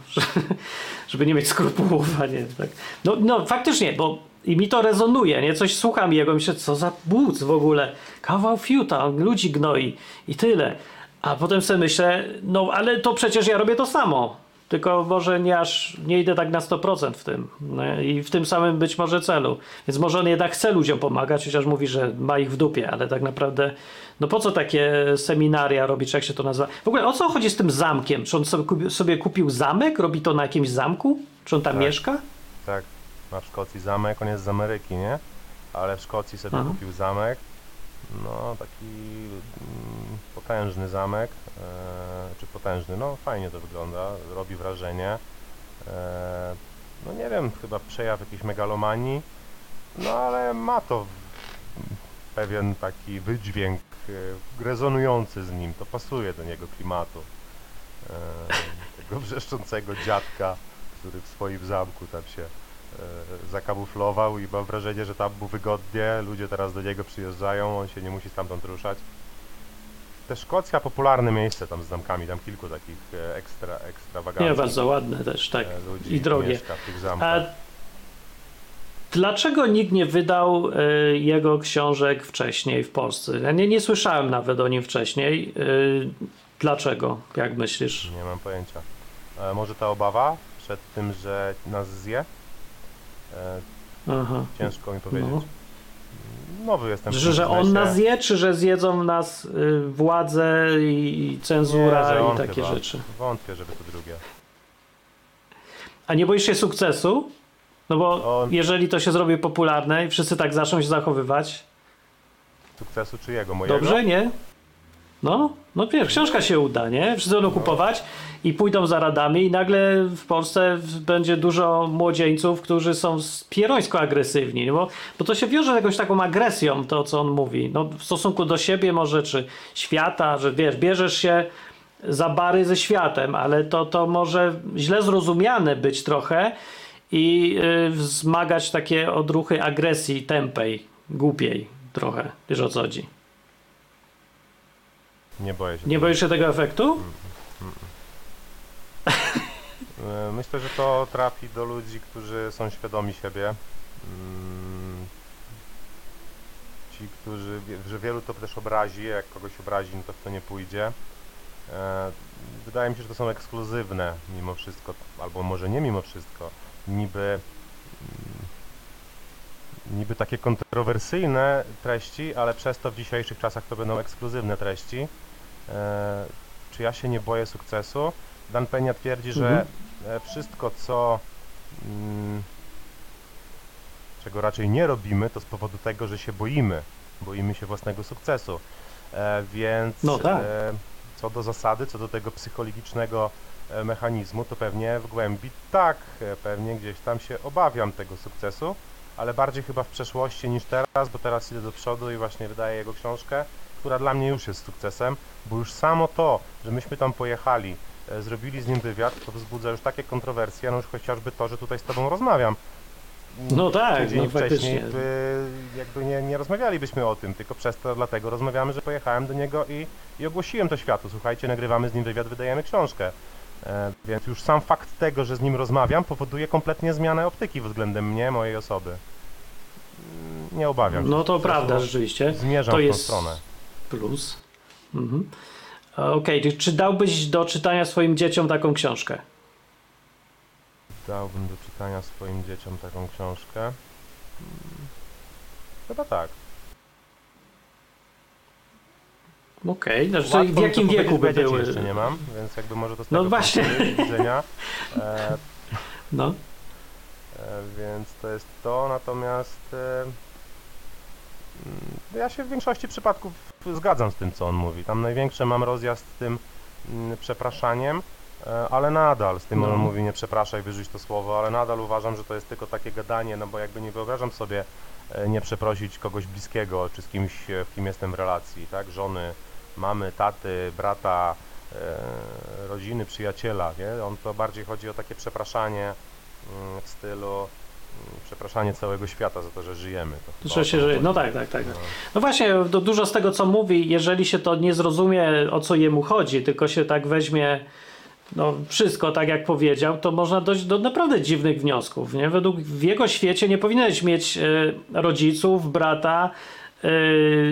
żeby nie mieć skrupułów, a nie tak. No, no faktycznie, bo i mi to rezonuje, nie? Coś słucham jego, myślę, co za bóc w ogóle. Kawał fiuta, on ludzi gnoi i tyle. A potem sobie myślę, no ale to przecież ja robię to samo. Tylko może nie aż nie idę tak na 100% w tym. No, I w tym samym być może celu. Więc może on jednak chce ludziom pomagać, chociaż mówi, że ma ich w dupie, ale tak naprawdę, no po co takie seminaria robić, jak się to nazywa? W ogóle o co chodzi z tym zamkiem? Czy on sobie kupił, sobie kupił zamek? Robi to na jakimś zamku? Czy on tam Tak. mieszka? tak, ma w Szkocji zamek, on jest z Ameryki, nie? Ale w Szkocji sobie Aha. kupił zamek. No, taki mm, potężny zamek. E, czy potężny, no fajnie to wygląda, robi wrażenie. E, no nie wiem, chyba przejaw jakiejś megalomanii. No ale ma to pewien taki wydźwięk e, rezonujący z nim, to pasuje do niego klimatu. Tego wrzeszczącego dziadka, który w swoim zamku tam się zakamuflował i mam wrażenie, że tam mu wygodnie, ludzie teraz do niego przyjeżdżają, on się nie musi stamtąd ruszać. Też Szkocja popularne miejsce tam z zamkami, tam kilku takich e, ekstra, Nie, ekstrawagancji bardzo ładne też, tak. e, ludzi I drogie. mieszka w tych A dlaczego nikt nie wydał y, jego książek wcześniej w Polsce? Ja nie, nie słyszałem nawet o nim wcześniej. Y, dlaczego, jak myślisz? Nie mam pojęcia. E, może ta obawa przed tym, że nas zje? E, Aha. ciężko mi powiedzieć. No. Nowy jestem Że, że on nas zje, czy że zjedzą nas y, władze i Nie, cenzura że i takie chyba. rzeczy? Wątpię, żeby to drugie. A nie boisz się sukcesu? No bo jeżeli to się zrobi popularne i wszyscy tak zaczną się zachowywać, Sukcesu czy jego? Mojego? dobrze, nie? No, no wiesz, książka się uda, nie? Wszyscy będą kupować i pójdą za radami i nagle w Polsce będzie dużo młodzieńców, którzy są pierońsko agresywni, bo, bo to się wiąże z jakąś taką agresją, to co on mówi, no w stosunku do siebie może, czy świata, że wiesz, bierzesz się za bary ze światem, ale to, to może źle zrozumiane być trochę i y, wzmagać takie odruchy agresji tępej, głupiej trochę. Wiesz o co chodzi? Nie boję się. Nie tego. boisz się tego efektu? E, Myślę, że to trafi do ludzi, którzy są świadomi siebie. Mm, Ci, którzy, że wielu to też obrazi, jak kogoś obrazi, no to w to nie pójdzie. E, Wydaje mi się, że to są ekskluzywne mimo wszystko, albo może nie mimo wszystko, niby, mm, niby takie kontrowersyjne treści, ale przez to w dzisiejszych czasach to będą ekskluzywne treści. E, Czy ja się nie boję sukcesu? Dan Peña twierdzi, że Mhm. e, wszystko, co mm, czego raczej nie robimy, to z powodu tego, że się boimy. Boimy się własnego sukcesu. E, więc No tak. e, co do zasady, co do tego psychologicznego mechanizmu, to pewnie w głębi tak, pewnie gdzieś tam się obawiam tego sukcesu, ale bardziej chyba w przeszłości niż teraz, bo teraz idę do przodu i właśnie wydaję jego książkę, która dla mnie już jest sukcesem, bo już samo to, że myśmy tam pojechali, e, zrobili z nim wywiad, to wzbudza już takie kontrowersje, no już chociażby to, że tutaj z tobą rozmawiam. No tak, Tydzień no wcześniej faktycznie. by, jakby nie, nie rozmawialibyśmy o tym, tylko przez to dlatego rozmawiamy, że pojechałem do niego i, i ogłosiłem to światu. Słuchajcie, nagrywamy z nim wywiad, wydajemy książkę. E, więc już sam fakt tego, że z nim rozmawiam, powoduje kompletnie zmianę optyki względem mnie, mojej osoby. Mm, Nie obawiam się. No to prawda rzeczywiście. Zmierzam To w tą jest stronę. Plus. Mhm. Okej, czy- czy dałbyś do czytania swoim dzieciom taką książkę? Dałbym do czytania swoim dzieciom taką książkę. Mm, Chyba tak. Okej, znaczy Łatwo w mi jakim wieku by były? jeszcze nie mam, więc jakby może to z No tego właśnie. punktu widzenia. E, No. E, więc to jest to, natomiast e, ja się w większości przypadków zgadzam z tym, co on mówi. Tam największe mam rozjazd z tym mm, przepraszaniem, e, ale nadal z tym No. on mówi nie przepraszaj, wyrzuć to słowo, ale nadal uważam, że to jest tylko takie gadanie, no bo jakby nie wyobrażam sobie e, nie przeprosić kogoś bliskiego, czy z kimś, e, w kim jestem w relacji, tak, żony, mamy, taty, brata, rodziny, przyjaciela, nie? On to bardziej chodzi o takie przepraszanie mm, w stylu mm, przepraszanie całego świata za to, że żyjemy. To Że się żyje. No tak, tak, tak. No. No właśnie, to dużo z tego, co mówi, jeżeli się to nie zrozumie, o co jemu chodzi, tylko się tak weźmie no, wszystko tak, jak powiedział, to można dojść do naprawdę dziwnych wniosków. Nie? Według w jego świecie nie powinieneś mieć e, rodziców, brata, e,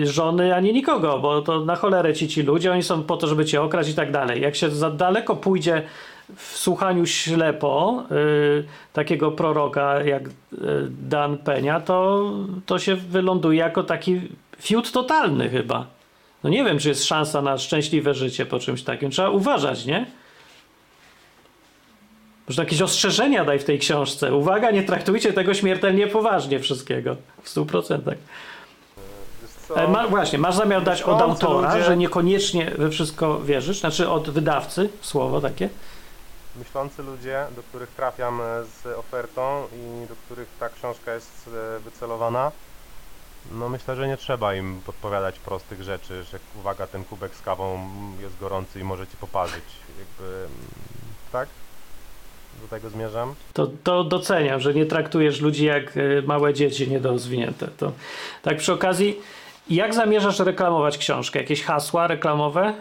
żony, ani nikogo, bo to na cholerę ci ci ludzie, oni są po to, żeby cię okraść i tak dalej. Jak się za daleko pójdzie w słuchaniu ślepo y, takiego proroka jak y, Dan Penia, to, to się wyląduje jako taki fiut totalny chyba. No nie wiem, czy jest szansa na szczęśliwe życie po czymś takim. Trzeba uważać, nie? Może jakieś ostrzeżenia daj w tej książce. Uwaga, nie traktujcie tego śmiertelnie poważnie wszystkiego. W stu procentach. E, Ma, właśnie, masz zamiar dać od autora, ludzie- że niekoniecznie we wszystko wierzysz? Znaczy od wydawcy, słowo takie? Myślący ludzie, do których trafiam e, z ofertą i do których ta książka jest e, wycelowana, no myślę, że nie trzeba im podpowiadać prostych rzeczy, że uwaga, ten kubek z kawą jest gorący i może ci poparzyć. Jakby, mm, tak? Do tego zmierzam. To, to doceniam, że nie traktujesz ludzi jak y, małe dzieci niedorozwinięte. To, tak przy okazji, jak zamierzasz reklamować książkę? Jakieś hasła reklamowe?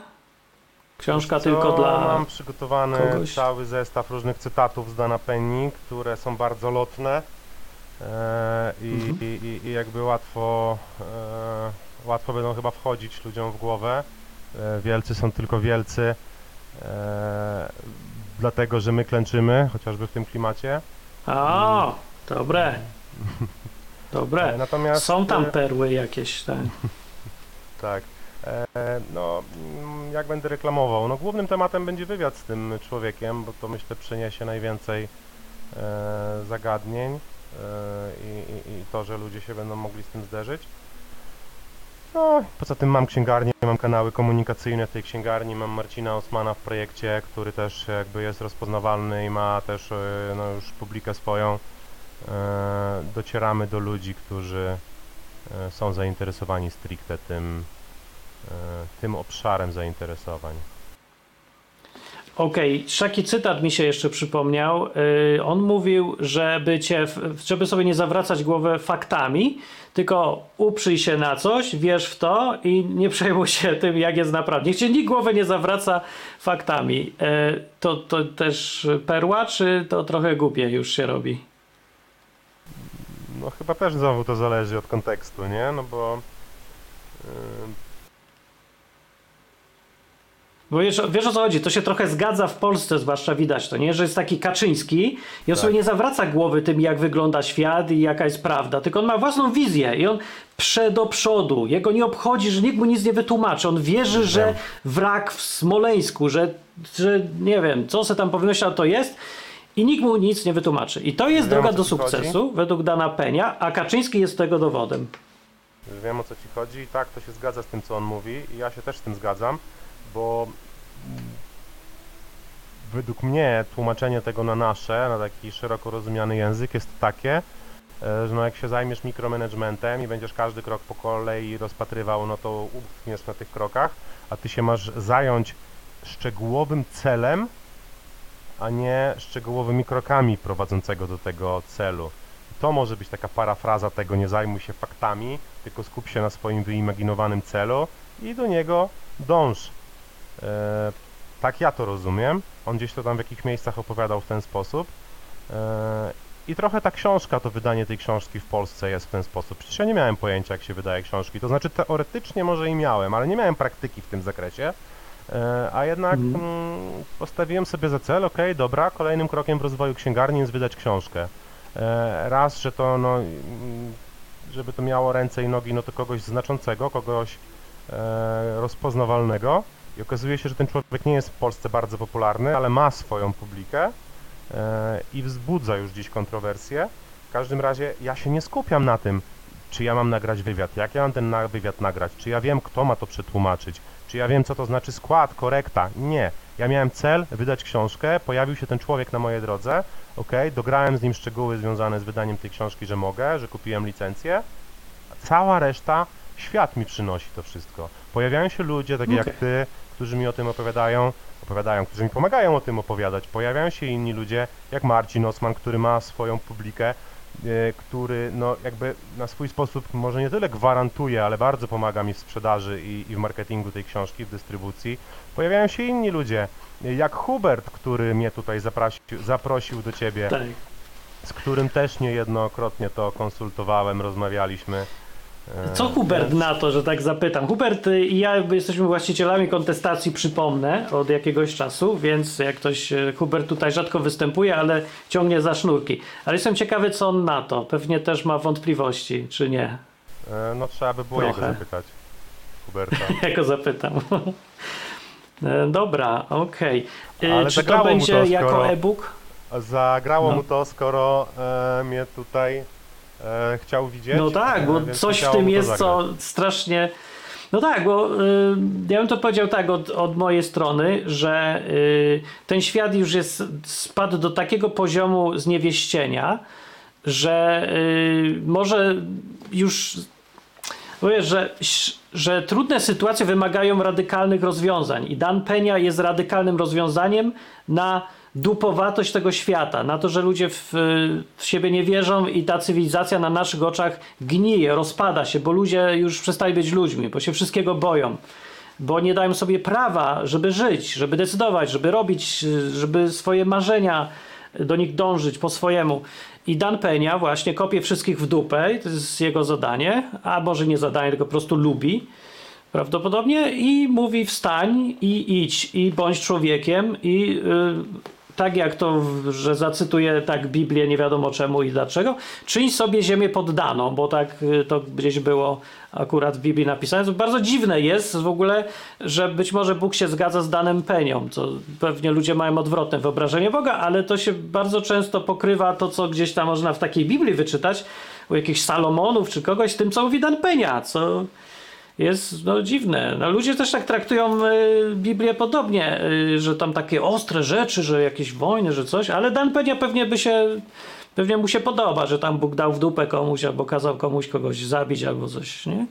Książka tylko dla... Mam przygotowany kogoś? cały zestaw różnych cytatów z Dana Penny, które są bardzo lotne e, i, Mhm. i, i, jakby łatwo, e, łatwo będą chyba wchodzić ludziom w głowę. E, wielcy są tylko wielcy, e, dlatego że my klęczymy, chociażby w tym klimacie. O, dobre. Dobre. natomiast Są tam e, perły jakieś, tak. Tak. E, no, jak będę reklamował? No, głównym tematem będzie wywiad z tym człowiekiem, bo to myślę przyniesie najwięcej e, zagadnień e, i, i, i to, że ludzie się będą mogli z tym zderzyć. No, poza tym mam księgarnię, mam kanały komunikacyjne w tej księgarni, mam Marcina Osmana w projekcie, który też jakby jest rozpoznawalny i ma też no, już publikę swoją. Docieramy do ludzi, którzy są zainteresowani stricte tym, tym obszarem zainteresowań. Okej, taki cytat mi się jeszcze przypomniał. Yy, on mówił, żeby, cię, żeby sobie nie zawracać głowę faktami, tylko uprzyj się na coś, wierz w to i nie przejmuj się tym, jak jest naprawdę. Niech cię nikt głowy nie zawraca faktami. Yy, to, to też perła, czy to trochę głupie już się robi? No chyba też znowu to zależy od kontekstu, nie? No bo... Yy, Bo wiesz, wiesz o co chodzi, to się trochę zgadza w Polsce, zwłaszcza widać to, nie? Że jest taki Kaczyński i on Tak. sobie nie zawraca głowy tym, jak wygląda świat i jaka jest prawda, tylko on ma własną wizję i on prze do przodu. Jego nie obchodzi, że nikt mu nic nie wytłumaczy. On wierzy, że wrak w Smoleńsku, że, że nie wiem, co se tam powymyślał, to jest i nikt mu nic nie wytłumaczy. I to jest Wiem, droga do sukcesu, według Dana Penia, a Kaczyński jest tego dowodem. Wiem o co ci chodzi i tak to się zgadza z tym co on mówi i ja się też z tym zgadzam, bo mm, według mnie tłumaczenie tego na nasze, na taki szeroko rozumiany język jest takie, e, że no jak się zajmiesz mikromanagementem i będziesz każdy krok po kolei rozpatrywał, no to utkniesz na tych krokach, a ty się masz zająć szczegółowym celem, a nie szczegółowymi krokami prowadzącego do tego celu. To może być taka parafraza tego, nie zajmuj się faktami, tylko skup się na swoim wyimaginowanym celu i do niego dąż. E, tak ja to rozumiem. On gdzieś to tam w jakichś miejscach opowiadał w ten sposób. E, I trochę ta książka, to wydanie tej książki w Polsce jest w ten sposób. Przecież ja nie miałem pojęcia, jak się wydaje książki. To znaczy teoretycznie może i miałem, ale nie miałem praktyki w tym zakresie. E, A jednak Mhm. mm, postawiłem sobie za cel, okej, dobra, kolejnym krokiem w rozwoju księgarni jest wydać książkę. Raz, że to no, mm, żeby to miało ręce i nogi, no to kogoś znaczącego, kogoś rozpoznawalnego. I okazuje się, że ten człowiek nie jest w Polsce bardzo popularny, ale ma swoją publikę e, i wzbudza już dziś kontrowersje. W każdym razie ja się nie skupiam na tym, czy ja mam nagrać wywiad, jak ja mam ten wywiad nagrać, czy ja wiem, kto ma to przetłumaczyć, czy ja wiem, co to znaczy skład, korekta. Nie. Ja miałem cel wydać książkę, pojawił się ten człowiek na mojej drodze, ok, dograłem z nim szczegóły związane z wydaniem tej książki, że mogę, że kupiłem licencję, a cała reszta, świat mi przynosi to wszystko. Pojawiają się ludzie, takie Okej. jak ty, którzy mi o tym opowiadają, opowiadają, którzy mi pomagają o tym opowiadać. Pojawiają się inni ludzie, jak Marcin Osman, który ma swoją publikę, e, który no jakby na swój sposób może nie tyle gwarantuje, ale bardzo pomaga mi w sprzedaży i, i w marketingu tej książki, w dystrybucji. Pojawiają się inni ludzie, e, jak Hubert, który mnie tutaj zaprosił, zaprosił do ciebie, Tak. z którym też niejednokrotnie to konsultowałem, rozmawialiśmy. E, Co Hubert na to, że tak zapytam? Hubert y, i ja jesteśmy właścicielami kontestacji, przypomnę, od jakiegoś czasu, więc jak ktoś, y, Hubert tutaj rzadko występuje, ale ciągnie za sznurki. Ale jestem ciekawy, co on na to. Pewnie też ma wątpliwości, czy nie? E, No trzeba by było Trochę. jego zapytać. Huberta. Ja go zapytam. E, Dobra, okej. Y, Ale Czy to będzie to, jako e-book? Zagrało No. mu to, skoro e, mnie tutaj e, chciał widzieć. No tak, bo coś w tym jest, co strasznie. No tak, bo y, ja bym to powiedział tak od, od mojej strony, że y, ten świat już jest spadł do takiego poziomu zniewieścienia, że y, może już wiesz, że, że trudne sytuacje wymagają radykalnych rozwiązań i Dan Penia jest radykalnym rozwiązaniem na dupowatość tego świata, na to, że ludzie w, w siebie nie wierzą i ta cywilizacja na naszych oczach gnije, rozpada się, bo ludzie już przestali być ludźmi, bo się wszystkiego boją, bo nie dają sobie prawa, żeby żyć, żeby decydować, żeby robić, żeby swoje marzenia do nich dążyć po swojemu. I Dan Penia właśnie kopie wszystkich w dupę, to jest jego zadanie, a może nie zadanie, tylko po prostu lubi prawdopodobnie i mówi wstań i idź i bądź człowiekiem i y, tak jak to, że zacytuję tak Biblię nie wiadomo czemu i dlaczego, czyń sobie ziemię poddaną, bo tak y, to gdzieś było akurat w Biblii napisane. Bardzo dziwne jest w ogóle, że być może Bóg się zgadza z danym penią, co pewnie ludzie mają odwrotne wyobrażenie Boga, ale to się bardzo często pokrywa to, co gdzieś tam można w takiej Biblii wyczytać, u jakichś Salomonów czy kogoś, tym, co mówi Dan Penia, co jest no, dziwne. No, ludzie też tak traktują y, Biblię podobnie, y, że tam takie ostre rzeczy, że jakieś wojny, że coś, ale Dan Penia pewnie by się, pewnie mu się podoba, że tam Bóg dał w dupę komuś albo kazał komuś kogoś zabić albo coś, nie?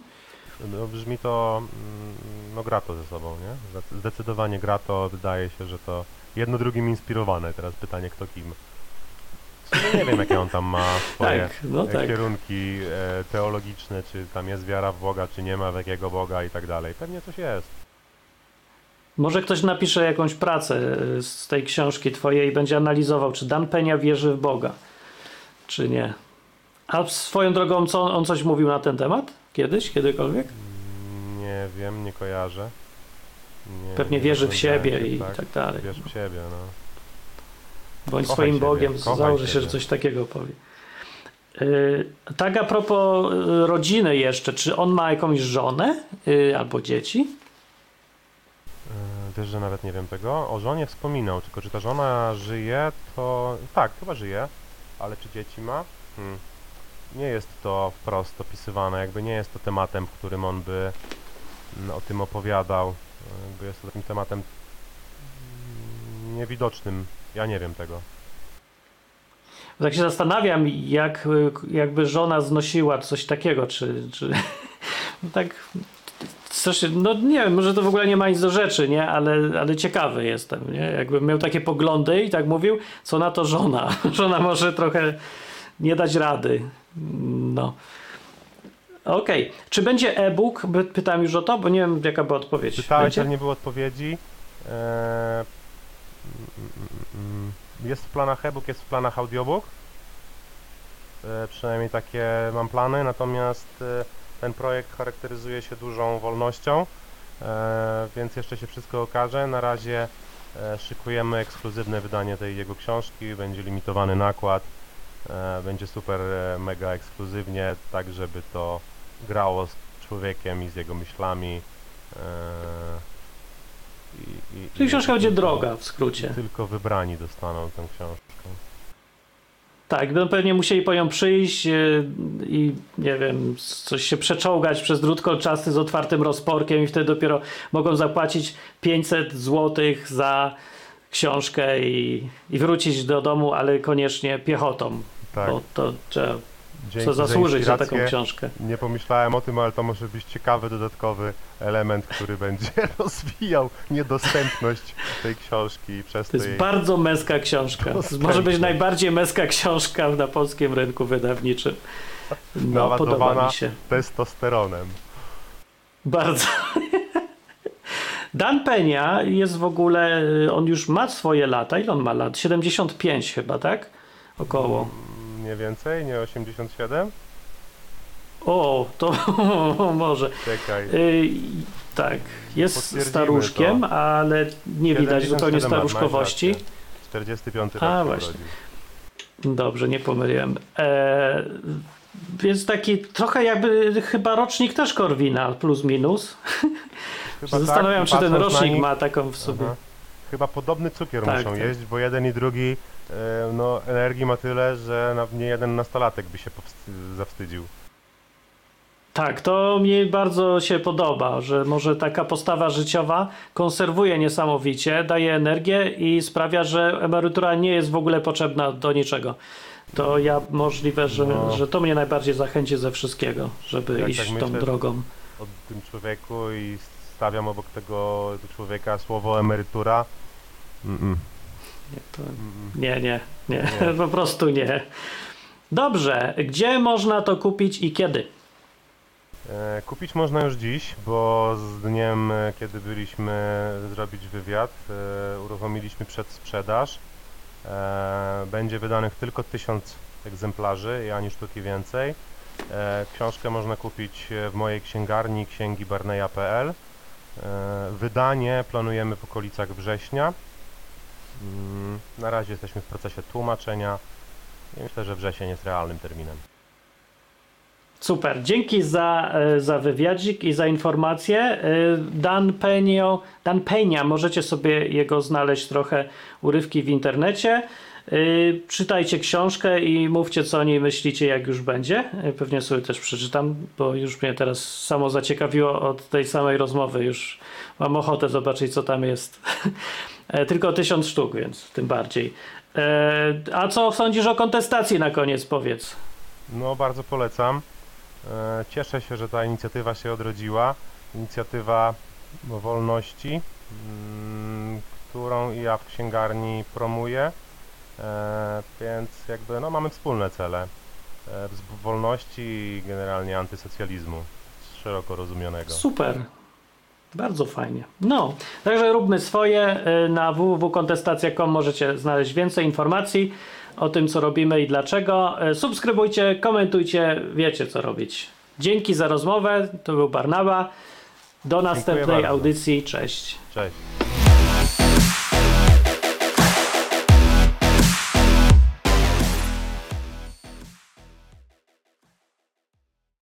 No, brzmi to, mm, no gra to ze sobą, nie? Zde- Zdecydowanie gra to, wydaje się, że to jedno drugim inspirowane. Teraz pytanie, kto kim. Sumie nie wiem, jakie on tam ma swoje Tak, no e, tak. kierunki e, teologiczne, czy tam jest wiara w Boga, czy nie ma, w jakiego Boga i tak dalej. Pewnie coś jest. Może ktoś napisze jakąś pracę y, z tej książki twojej i będzie analizował, czy Dan Penia wierzy w Boga, czy nie. A swoją drogą, co on coś mówił na ten temat? Kiedyś, kiedykolwiek? Mm, Nie wiem, nie kojarzę. Nie, Pewnie nie wierzy w siebie i tak dalej. Wierz w siebie, no. Bądź Kochaj swoim siebie, Bogiem, założę się, siebie. że coś takiego powie. Yy, tak a propos y, rodziny jeszcze, czy on ma jakąś żonę yy, albo dzieci? Yy, Wiesz, że nawet nie wiem tego. O żonie wspominał, tylko czy ta żona żyje, to... Tak, chyba żyje, ale czy dzieci ma? Hmm. Nie jest to wprost opisywane, jakby nie jest to tematem, w którym on by mm, o tym opowiadał. Jakby jest to takim tematem mm, niewidocznym. Ja nie wiem tego. Tak się zastanawiam, jak jakby żona znosiła coś takiego, czy, czy no tak strasznie, no nie wiem, może to w ogóle nie ma nic do rzeczy, nie, ale, ale ciekawy jestem, nie, jakbym miał takie poglądy i tak mówił, co na to żona, żona może trochę nie dać rady, no. Okej, czy będzie e-book? Pytam już o to, bo nie wiem jaka była odpowiedź. Pytałeś, Będzie? nie było odpowiedzi. Eee, Jest w planach e-book, jest w planach audiobook. E, Przynajmniej takie mam plany, natomiast e, ten projekt charakteryzuje się dużą wolnością, e, więc jeszcze się wszystko okaże. Na razie szykujemy ekskluzywne wydanie tej jego książki, będzie limitowany nakład, będzie super mega ekskluzywnie, tak żeby to grało z człowiekiem i z jego myślami. E, i- i- Czyli i książka będzie tylko- droga w skrócie. Tylko wybrani dostaną tę książkę. Tak, będą pewnie musieli po nią przyjść yy, i nie wiem, coś się przeczołgać przez drut kolczasty z otwartym rozporkiem i wtedy dopiero mogą zapłacić 500 zł za książkę i, i wrócić do domu, ale koniecznie piechotą, Tak, bo to trzeba dzięki co za zasłużyć za taką inspirację. książkę. Nie pomyślałem o tym, ale to może być ciekawy dodatkowy element, który będzie rozwijał niedostępność tej książki i przez To jest jej... bardzo męska książka. Może być najbardziej męska książka na polskim rynku wydawniczym. No, podoba mi się. testosteronem. Bardzo. Dan Penia jest w ogóle, on już ma swoje lata. Ile on ma lat? 75 chyba, tak? Około. Nie więcej? Nie 87? O, to może. Czekaj. Y, tak, jest staruszkiem, ale nie widać 77 zupełnie staruszkowości. rację. 45 A, rok się właśnie. urodził. Dobrze, nie pomyliłem. E, więc taki trochę jakby chyba rocznik też Korwina, plus minus. Chyba Zastanawiam tak, się, czy ten rocznik nich- ma taką w sobie. Aha. Chyba podobny cukier Tak, muszą tak. jeść, bo jeden i drugi no, energii ma tyle, że na, nie jeden nastolatek by się zawstydził. Tak, to mi bardzo się podoba, że może taka postawa życiowa konserwuje niesamowicie, daje energię i sprawia, że emerytura nie jest w ogóle potrzebna do niczego. To ja możliwe, że, No. że to mnie najbardziej zachęci ze wszystkiego, żeby Jak iść tak tą drogą. o tym człowieku i stawiam obok tego człowieka słowo emerytura. Mm-mm. Nie, to, Mm-mm. nie, nie, nie, Nie. po prostu nie. Dobrze, gdzie można to kupić i kiedy? E, Kupić można już dziś, bo z dniem, e, kiedy byliśmy zrobić wywiad, e, uruchomiliśmy przedsprzedaż. E, Będzie wydanych tylko tysiąc egzemplarzy i ani sztuki więcej. E, Książkę można kupić e, w mojej księgarni księgibarneja.pl. E, Wydanie planujemy w okolicach września. Mm, Na razie jesteśmy w procesie tłumaczenia i myślę, że wrzesień jest realnym terminem. Super, dzięki za, e, za wywiadzik i za informacje. E, Dan Penio, Dan Penia, możecie sobie jego znaleźć trochę urywki w internecie. E, Czytajcie książkę i mówcie, co o niej myślicie, jak już będzie. Pewnie sobie też przeczytam, bo już mnie teraz samo zaciekawiło od tej samej rozmowy. Już mam ochotę zobaczyć, co tam jest. E, Tylko tysiąc sztuk, więc tym bardziej. E, A co sądzisz o kontestacji na koniec, powiedz? No, bardzo polecam. E, Cieszę się, że ta inicjatywa się odrodziła. Inicjatywa wolności, mm, którą i ja w księgarni promuję, więc jakby no, mamy wspólne cele wolności i generalnie antysocjalizmu szeroko rozumianego. Super. Bardzo fajnie. No, także róbmy swoje. Y, Na www.kontestacja.com możecie znaleźć więcej informacji o tym, co robimy i dlaczego. Y, Subskrybujcie, komentujcie, wiecie, co robić. Dzięki za rozmowę. To był Barnaba. Do następnej audycji. Cześć. Cześć.